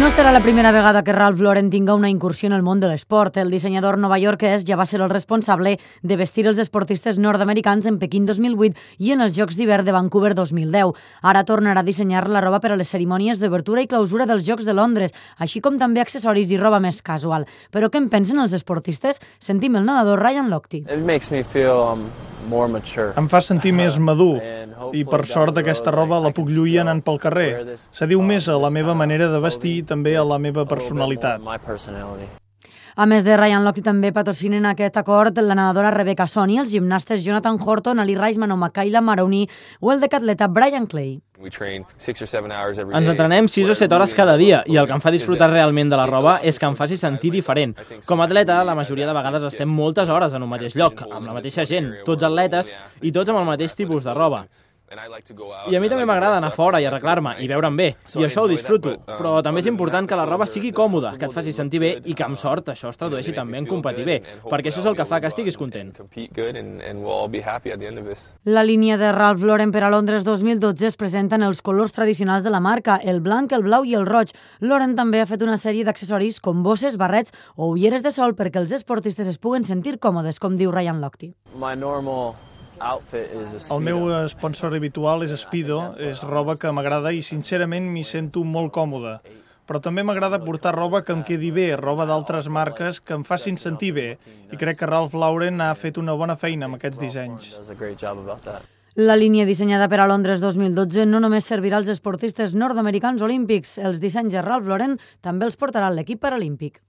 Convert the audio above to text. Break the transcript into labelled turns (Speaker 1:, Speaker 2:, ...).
Speaker 1: No serà la primera vegada que Ralph Lauren tinga una incursió en el món de l'esport. El dissenyador novaiorquès ja va ser el responsable de vestir els esportistes nord-americans en Pequín 2008 i en els Jocs d'hivern de Vancouver 2010. Ara tornarà a dissenyar la roba per a les cerimònies d'obertura i clausura dels Jocs de Londres, així com també accessoris i roba més casual. Però què en pensen els esportistes? Sentim el nedador Ryan Lochte.
Speaker 2: It makes me feel um, more mature.
Speaker 3: Em fa sentir més madur i per sort aquesta roba la puc lluir anant pel carrer. Se diu més a la meva manera de vestir i també a la meva personalitat.
Speaker 1: A més de Ryan Lochte també patrocinen aquest acord la nedadora Rebecca Sony, els gimnastes Jonathan Horton, Ali Reisman o Makaila Maroney o el decatleta Brian Clay.
Speaker 4: Ens entrenem 6 o 7 hores cada dia i el que em fa disfrutar realment de la roba és que em faci sentir diferent. Com a atleta, la majoria de vegades estem moltes hores en un mateix lloc, amb la mateixa gent, tots atletes i tots amb el mateix tipus de roba. I a mi també m'agrada anar fora i arreglar-me i veure'm bé, i això ho disfruto, però també és important que la roba sigui còmoda, que et faci sentir bé i que amb sort això es tradueixi també en competir bé, perquè això és el que fa que estiguis content.
Speaker 1: La línia de Ralph Lauren per a Londres 2012 es presenten els colors tradicionals de la marca, el blanc, el blau i el roig. Lauren també ha fet una sèrie d'accessoris com bosses, barrets o ulleres de sol perquè els esportistes es puguen sentir còmodes, com diu Ryan Lochte.
Speaker 2: My normal
Speaker 3: El meu
Speaker 2: Speedo.
Speaker 3: sponsor habitual és Speedo, és roba que m'agrada i sincerament m'hi sento molt còmode. Però també m'agrada portar roba que em quedi bé, roba d'altres marques que em facin sentir bé. I crec que Ralph Lauren ha fet una bona feina amb aquests dissenys.
Speaker 1: La línia dissenyada per a Londres 2012 no només servirà als esportistes nord-americans olímpics, els dissenys de Ralph Lauren també els portarà l'equip paralímpic.